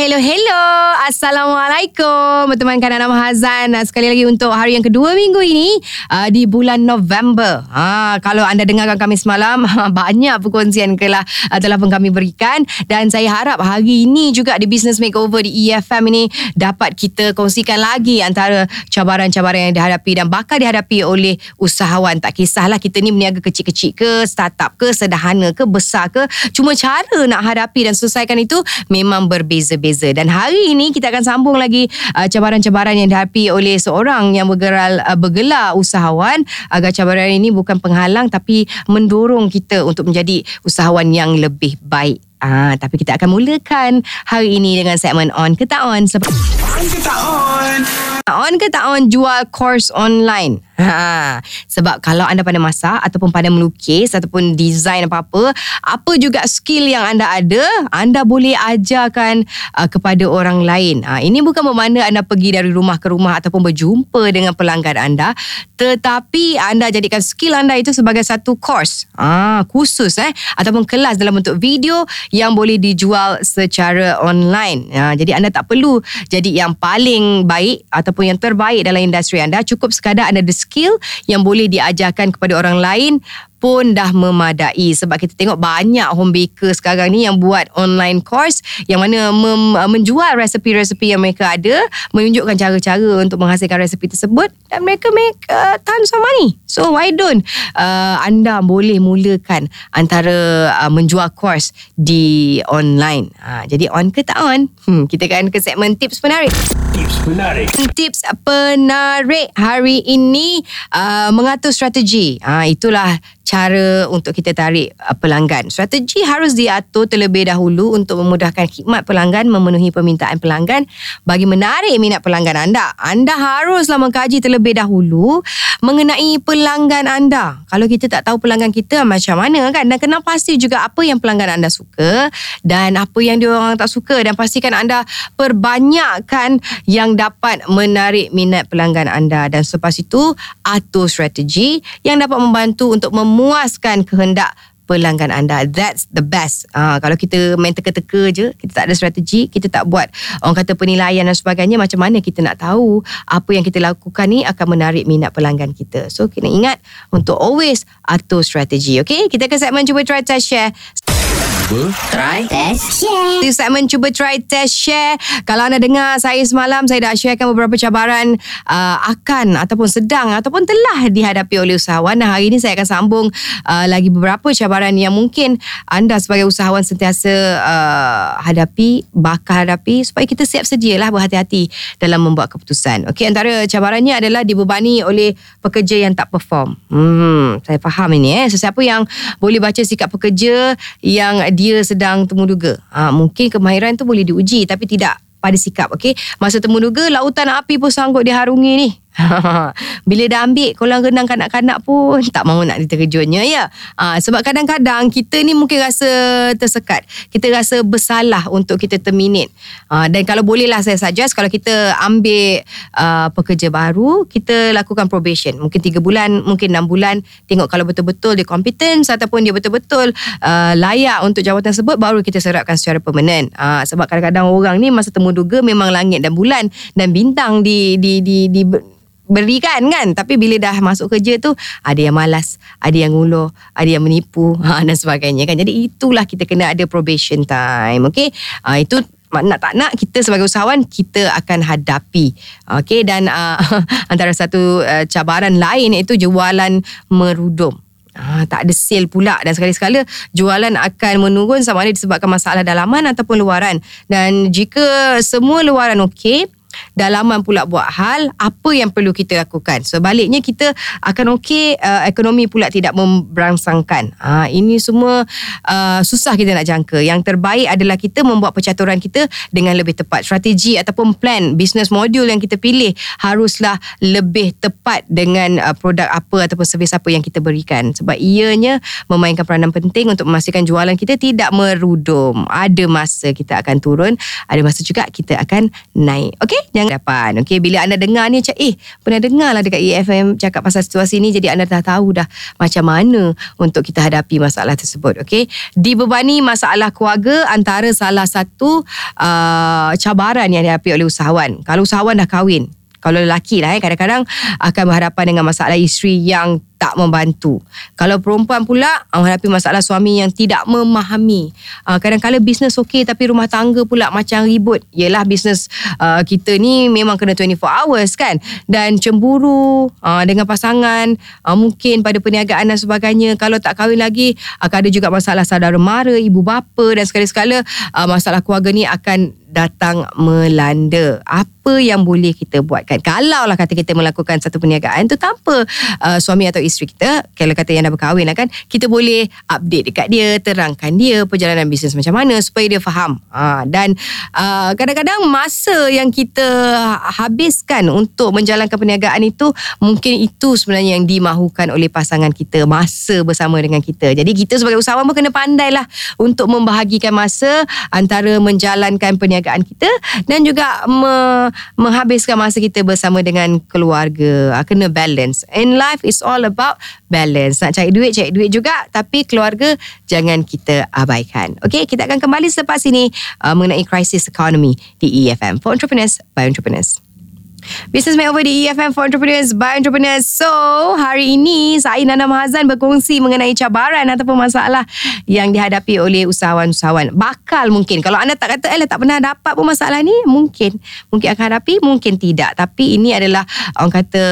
Hello, hello. Assalamualaikum. Berteman kanan nama Hazan. Sekali lagi untuk hari yang kedua minggu ini uh, di bulan November. Ha, kalau anda dengarkan kami semalam, banyak perkongsian kelah uh, telah pun kami berikan. Dan saya harap hari ini juga di Business Makeover di EFM ini dapat kita kongsikan lagi antara cabaran-cabaran yang dihadapi dan bakal dihadapi oleh usahawan. Tak kisahlah kita ni berniaga kecil-kecil ke, startup ke, sederhana ke, besar ke. Cuma cara nak hadapi dan selesaikan itu memang berbeza berbeza-beza dan hari ini kita akan sambung lagi uh, cabaran-cabaran yang dihadapi oleh seorang yang bergeral uh, bergelar usahawan agar cabaran ini bukan penghalang tapi mendorong kita untuk menjadi usahawan yang lebih baik. Ah, tapi kita akan mulakan hari ini dengan segmen on ke tak on. On ke tak on? On ke tak on jual course online? Ha, sebab kalau anda pandai masak ataupun pandai melukis ataupun design apa-apa, apa juga skill yang anda ada, anda boleh ajarkan uh, kepada orang lain. Ha, ini bukan bermakna anda pergi dari rumah ke rumah ataupun berjumpa dengan pelanggan anda, tetapi anda jadikan skill anda itu sebagai satu course ha, khusus eh ataupun kelas dalam bentuk video yang boleh dijual secara online. Ha, jadi anda tak perlu jadi yang paling baik ataupun yang terbaik dalam industri anda, cukup sekadar anda ada skill yang boleh diajarkan kepada orang lain pun dah memadai. Sebab kita tengok banyak home baker sekarang ni yang buat online course yang mana mem- menjual resepi-resepi yang mereka ada menunjukkan cara-cara untuk menghasilkan resepi tersebut dan mereka make uh, tons of money so why don't uh, anda boleh mulakan antara uh, menjual course di online. Uh, jadi on ke tak on? Hmm, kita akan ke segmen tips penarik tips penarik tips penarik hari ini uh, mengatur strategi. Uh, itulah cara untuk kita tarik uh, pelanggan. Strategi harus diatur terlebih dahulu untuk memudahkan khidmat pelanggan memenuhi permintaan pelanggan bagi menarik minat pelanggan anda. Anda haruslah mengkaji terlebih dahulu mengenai pelanggan anda. Kalau kita tak tahu pelanggan kita macam mana kan dan kena pasti juga apa yang pelanggan anda suka dan apa yang dia orang tak suka dan pastikan anda perbanyakkan yang dapat menarik minat pelanggan anda dan selepas itu atur strategi yang dapat membantu untuk mem memuaskan kehendak pelanggan anda. That's the best. Uh, kalau kita main teka-teka je, kita tak ada strategi, kita tak buat orang kata penilaian dan sebagainya, macam mana kita nak tahu apa yang kita lakukan ni akan menarik minat pelanggan kita. So, kena ingat untuk always atur strategi. Okay, kita ke segmen cuba try test share cuba try test share. Di segmen cuba try test share. Kalau anda dengar saya semalam saya dah sharekan beberapa cabaran uh, akan ataupun sedang ataupun telah dihadapi oleh usahawan. Nah, hari ini saya akan sambung uh, lagi beberapa cabaran yang mungkin anda sebagai usahawan sentiasa uh, hadapi, bakal hadapi supaya kita siap sedialah berhati-hati dalam membuat keputusan. Okey, antara cabarannya adalah dibebani oleh pekerja yang tak perform. Hmm, saya faham ini eh. Sesiapa yang boleh baca sikap pekerja yang dia sedang temuduga. Ha, mungkin kemahiran tu boleh diuji tapi tidak pada sikap. Okay? Masa temuduga, lautan api pun sanggup diharungi ni. Bila dah ambil kolam renang kanak-kanak pun tak mahu nak diterjunnya ya. Ha, sebab kadang-kadang kita ni mungkin rasa tersekat. Kita rasa bersalah untuk kita terminate. Ha, dan kalau bolehlah saya suggest kalau kita ambil uh, pekerja baru, kita lakukan probation. Mungkin 3 bulan, mungkin 6 bulan. Tengok kalau betul-betul dia competence ataupun dia betul-betul uh, layak untuk jawatan tersebut baru kita serapkan secara permanent. Ha, sebab kadang-kadang orang ni masa temu duga memang langit dan bulan dan bintang di di di, di berikan kan tapi bila dah masuk kerja tu ada yang malas ada yang ngulur ada yang menipu ha, dan sebagainya kan? Jadi itulah kita kena ada probation time okey? Ha, itu nak tak nak kita sebagai usahawan kita akan hadapi okey? Dan uh, antara satu uh, cabaran lain iaitu jualan merudum. Ah, tak ada sale pula dan sekali-sekala jualan akan menurun sama ada disebabkan masalah dalaman ataupun luaran. Dan jika semua luaran okey dalaman pula buat hal apa yang perlu kita lakukan? Sebaliknya kita akan okey uh, ekonomi pula tidak memberangsangkan. Ha, ini semua uh, susah kita nak jangka. Yang terbaik adalah kita membuat percaturan kita dengan lebih tepat. Strategi ataupun plan business model yang kita pilih haruslah lebih tepat dengan uh, produk apa ataupun servis apa yang kita berikan. Sebab ianya memainkan peranan penting untuk memastikan jualan kita tidak merudum. Ada masa kita akan turun ada masa juga kita akan naik. Okey jangan depan. Okey, bila anda dengar ni macam eh pernah dengar lah dekat EFM cakap pasal situasi ni jadi anda dah tahu dah macam mana untuk kita hadapi masalah tersebut. Okey, dibebani masalah keluarga antara salah satu uh, cabaran yang dihadapi oleh usahawan. Kalau usahawan dah kahwin, kalau lelaki lah eh, kadang-kadang akan berhadapan dengan masalah isteri yang tak membantu. Kalau perempuan pula uh, menghadapi masalah suami yang tidak memahami. Uh, kadang-kadang bisnes okey tapi rumah tangga pula macam ribut. Yelah bisnes uh, kita ni memang kena 24 hours kan. Dan cemburu dengan pasangan mungkin pada perniagaan dan sebagainya. Kalau tak kahwin lagi akan ada juga masalah saudara mara, ibu bapa dan sekali-sekala masalah keluarga ni akan datang melanda. Apa yang boleh kita buatkan? Kalau lah kata kita melakukan satu perniagaan tu tanpa uh, suami atau isteri kita, kalau kata yang dah berkahwin lah kan, kita boleh update dekat dia, terangkan dia perjalanan bisnes macam mana supaya dia faham. Ha, dan uh, kadang-kadang masa yang kita habiskan untuk menjalankan perniagaan itu, mungkin itu sebenarnya yang dimahukan oleh pasangan kita, masa bersama dengan kita. Jadi kita sebagai usahawan pun kena pandai lah untuk membahagikan masa antara menjalankan perniagaan kita dan juga me- menghabiskan masa kita bersama dengan keluarga. Ha, kena balance. In life, is all about about balance. Nak cari duit, cari duit juga. Tapi keluarga, jangan kita abaikan. Okay, kita akan kembali selepas ini uh, mengenai krisis ekonomi di EFM. For Entrepreneurs, by Entrepreneurs. Business Makeover di EFM for Entrepreneurs by Entrepreneurs. So, hari ini saya Nana Mahazan berkongsi mengenai cabaran ataupun masalah yang dihadapi oleh usahawan-usahawan. Bakal mungkin. Kalau anda tak kata, eh tak pernah dapat pun masalah ni, mungkin. Mungkin akan hadapi, mungkin tidak. Tapi ini adalah orang kata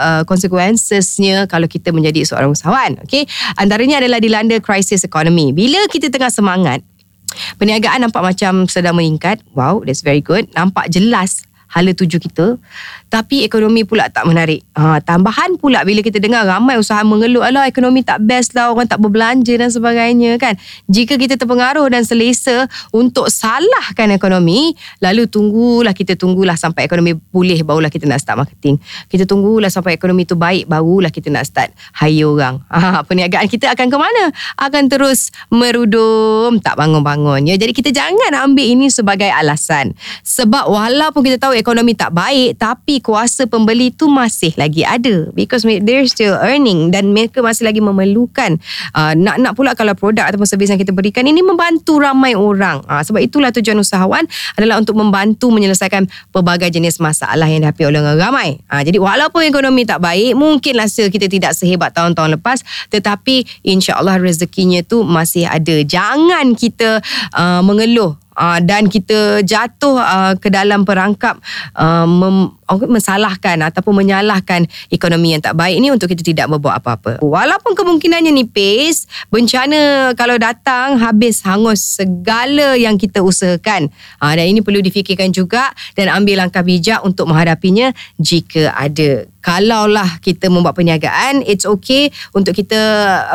uh, consequencesnya kalau kita menjadi seorang usahawan. Okay? Antaranya adalah dilanda krisis ekonomi. Bila kita tengah semangat, perniagaan nampak macam sedang meningkat. Wow, that's very good. Nampak jelas hala tuju kita tapi ekonomi pula tak menarik. Ha, tambahan pula bila kita dengar ramai usaha mengeluh, alah ekonomi tak best lah, orang tak berbelanja dan sebagainya kan. Jika kita terpengaruh dan selesa untuk salahkan ekonomi, lalu tunggulah kita tunggulah sampai ekonomi pulih barulah kita nak start marketing. Kita tunggulah sampai ekonomi tu baik barulah kita nak start hire orang. Ha, perniagaan kita akan ke mana? Akan terus merudum, tak bangun-bangun. Ya, jadi kita jangan ambil ini sebagai alasan. Sebab walaupun kita tahu ekonomi tak baik, tapi kuasa pembeli tu masih lagi ada. Because they're still earning dan mereka masih lagi memerlukan uh, nak-nak pula kalau produk ataupun servis yang kita berikan ini membantu ramai orang. Uh, sebab itulah tujuan usahawan adalah untuk membantu menyelesaikan pelbagai jenis masalah yang dihadapi oleh ramai. Uh, jadi walaupun ekonomi tak baik mungkinlah kita tidak sehebat tahun-tahun lepas tetapi insyaAllah rezekinya tu masih ada. Jangan kita uh, mengeluh uh, dan kita jatuh uh, ke dalam perangkap uh, mem, mensalahkan ataupun menyalahkan ekonomi yang tak baik ini untuk kita tidak berbuat apa-apa. Walaupun kemungkinannya nipis, bencana kalau datang habis hangus segala yang kita usahakan. Uh, dan ini perlu difikirkan juga dan ambil langkah bijak untuk menghadapinya jika ada kalaulah kita membuat perniagaan it's okay untuk kita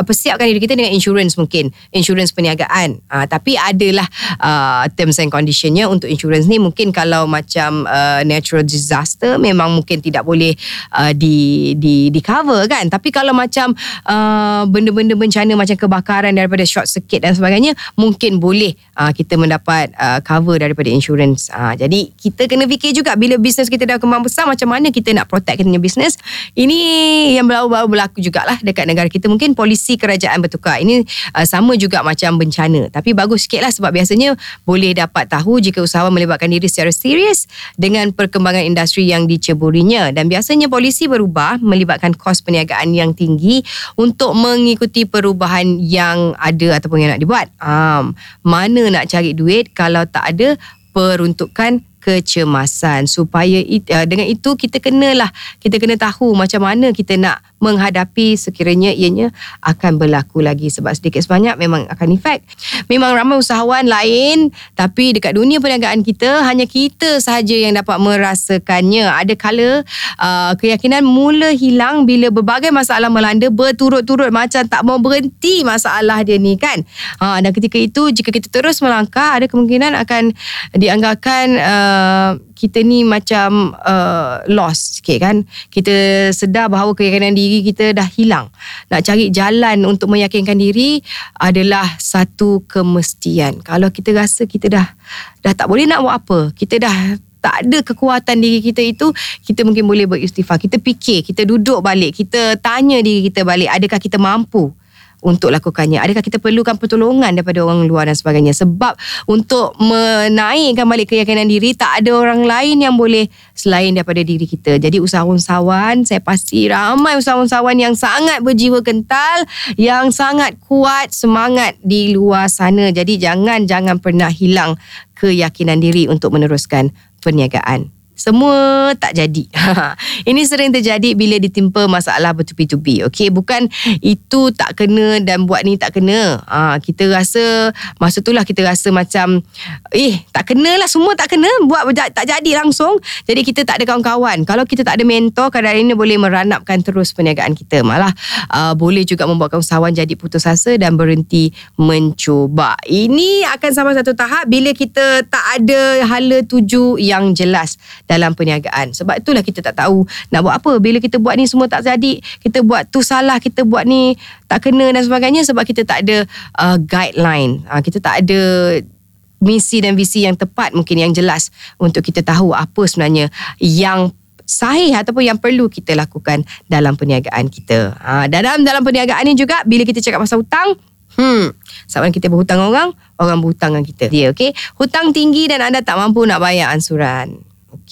persiapkan diri kita dengan insurans mungkin insurans perniagaan uh, tapi adalah uh, terms and conditionnya untuk insurans ni mungkin kalau macam uh, natural disaster memang mungkin tidak boleh uh, di di di cover kan tapi kalau macam uh, benda-benda bencana macam kebakaran daripada short circuit dan sebagainya mungkin boleh uh, kita mendapat uh, cover daripada insurans uh, jadi kita kena fikir juga bila bisnes kita dah kembang besar macam mana kita nak protect kita punya bisnes. Ini yang baru-baru berlaku jugalah dekat negara kita. Mungkin polisi kerajaan bertukar. Ini uh, sama juga macam bencana. Tapi bagus sikit lah sebab biasanya boleh dapat tahu jika usahawan melibatkan diri secara serius dengan perkembangan industri yang diceburinya. Dan biasanya polisi berubah melibatkan kos perniagaan yang tinggi untuk mengikuti perubahan yang ada ataupun yang nak dibuat. Um, mana nak cari duit kalau tak ada peruntukan kecemasan supaya it, uh, dengan itu kita kenalah kita kena tahu macam mana kita nak menghadapi sekiranya ianya akan berlaku lagi sebab sedikit sebanyak memang akan efek. Memang ramai usahawan lain tapi dekat dunia perniagaan kita hanya kita sahaja yang dapat merasakannya. Ada kala uh, keyakinan mula hilang bila berbagai masalah melanda berturut-turut macam tak mau berhenti masalah dia ni kan. Ha, dan ketika itu jika kita terus melangkah ada kemungkinan akan dianggapkan uh, kita ni macam uh, lost sikit kan. Kita sedar bahawa keyakinan diri kita dah hilang. Nak cari jalan untuk meyakinkan diri adalah satu kemestian. Kalau kita rasa kita dah dah tak boleh nak buat apa, kita dah tak ada kekuatan diri kita itu kita mungkin boleh beristighfar kita fikir kita duduk balik kita tanya diri kita balik adakah kita mampu untuk lakukannya. Adakah kita perlukan pertolongan daripada orang luar dan sebagainya? Sebab untuk menaikkan balik keyakinan diri tak ada orang lain yang boleh selain daripada diri kita. Jadi usahawan-usahawan saya pasti ramai usahawan-usahawan yang sangat berjiwa kental yang sangat kuat semangat di luar sana. Jadi jangan jangan pernah hilang keyakinan diri untuk meneruskan perniagaan semua tak jadi. Ini sering terjadi bila ditimpa masalah bertubi-tubi. Okey, bukan itu tak kena dan buat ni tak kena. Ha, kita rasa masa itulah kita rasa macam eh tak kena lah semua tak kena buat tak jadi langsung. Jadi kita tak ada kawan-kawan. Kalau kita tak ada mentor, kadang-kadang ini boleh meranapkan terus perniagaan kita. Malah uh, boleh juga membuatkan usahawan jadi putus asa dan berhenti mencuba. Ini akan sampai satu tahap bila kita tak ada hala tuju yang jelas dalam perniagaan. Sebab itulah kita tak tahu nak buat apa. Bila kita buat ni semua tak jadi, kita buat tu salah, kita buat ni tak kena dan sebagainya sebab kita tak ada uh, guideline. Uh, kita tak ada misi dan visi yang tepat mungkin yang jelas untuk kita tahu apa sebenarnya yang sahih ataupun yang perlu kita lakukan dalam perniagaan kita. Ha, dalam dalam perniagaan ni juga bila kita cakap pasal hutang, hmm, sebab kita berhutang orang, orang berhutang dengan kita. Dia okey. Hutang tinggi dan anda tak mampu nak bayar ansuran.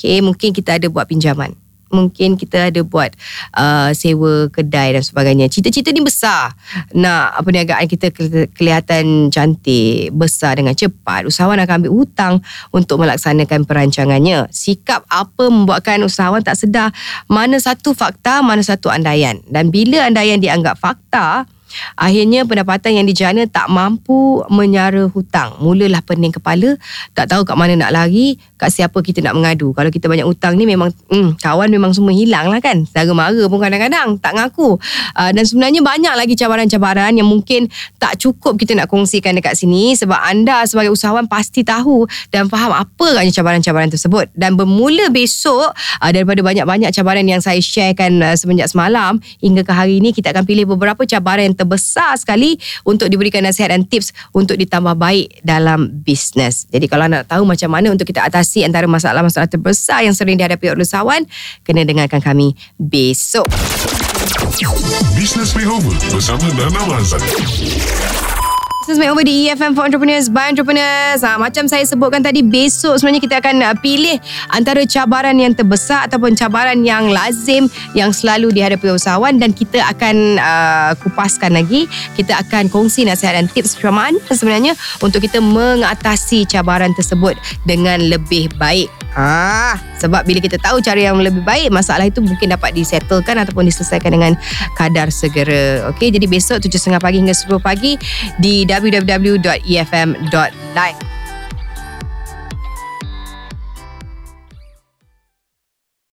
Okay, mungkin kita ada buat pinjaman. Mungkin kita ada buat uh, sewa kedai dan sebagainya. Cita-cita ni besar. Nak perniagaan kita kelihatan cantik, besar dengan cepat. Usahawan akan ambil hutang untuk melaksanakan perancangannya. Sikap apa membuatkan usahawan tak sedar mana satu fakta, mana satu andaian. Dan bila andaian dianggap fakta, Akhirnya pendapatan yang dijana tak mampu menyara hutang. Mulalah pening kepala, tak tahu kat mana nak lari, kat siapa kita nak mengadu. Kalau kita banyak hutang ni memang hmm, kawan memang semua hilang lah kan. Saudara mara pun kadang-kadang tak ngaku. Uh, dan sebenarnya banyak lagi cabaran-cabaran yang mungkin tak cukup kita nak kongsikan dekat sini sebab anda sebagai usahawan pasti tahu dan faham apa katnya cabaran-cabaran tersebut. Dan bermula besok uh, daripada banyak-banyak cabaran yang saya sharekan uh, semenjak semalam hingga ke hari ini kita akan pilih beberapa cabaran yang terbesar sekali untuk diberikan nasihat dan tips untuk ditambah baik dalam bisnes. Jadi kalau nak tahu macam mana untuk kita atasi antara masalah-masalah terbesar yang sering dihadapi oleh usahawan, kena dengarkan kami besok. Business Makeover bersama Nana Business Makeover di EFM for Entrepreneurs by Entrepreneurs. Ha, macam saya sebutkan tadi, besok sebenarnya kita akan uh, pilih antara cabaran yang terbesar ataupun cabaran yang lazim yang selalu dihadapi usahawan dan kita akan uh, kupaskan lagi. Kita akan kongsi nasihat dan tips macam sebenarnya untuk kita mengatasi cabaran tersebut dengan lebih baik. Ah, sebab bila kita tahu cara yang lebih baik, masalah itu mungkin dapat disettlekan ataupun diselesaikan dengan kadar segera. Okey, jadi besok 7.30 pagi hingga 10 pagi di www.efm.live.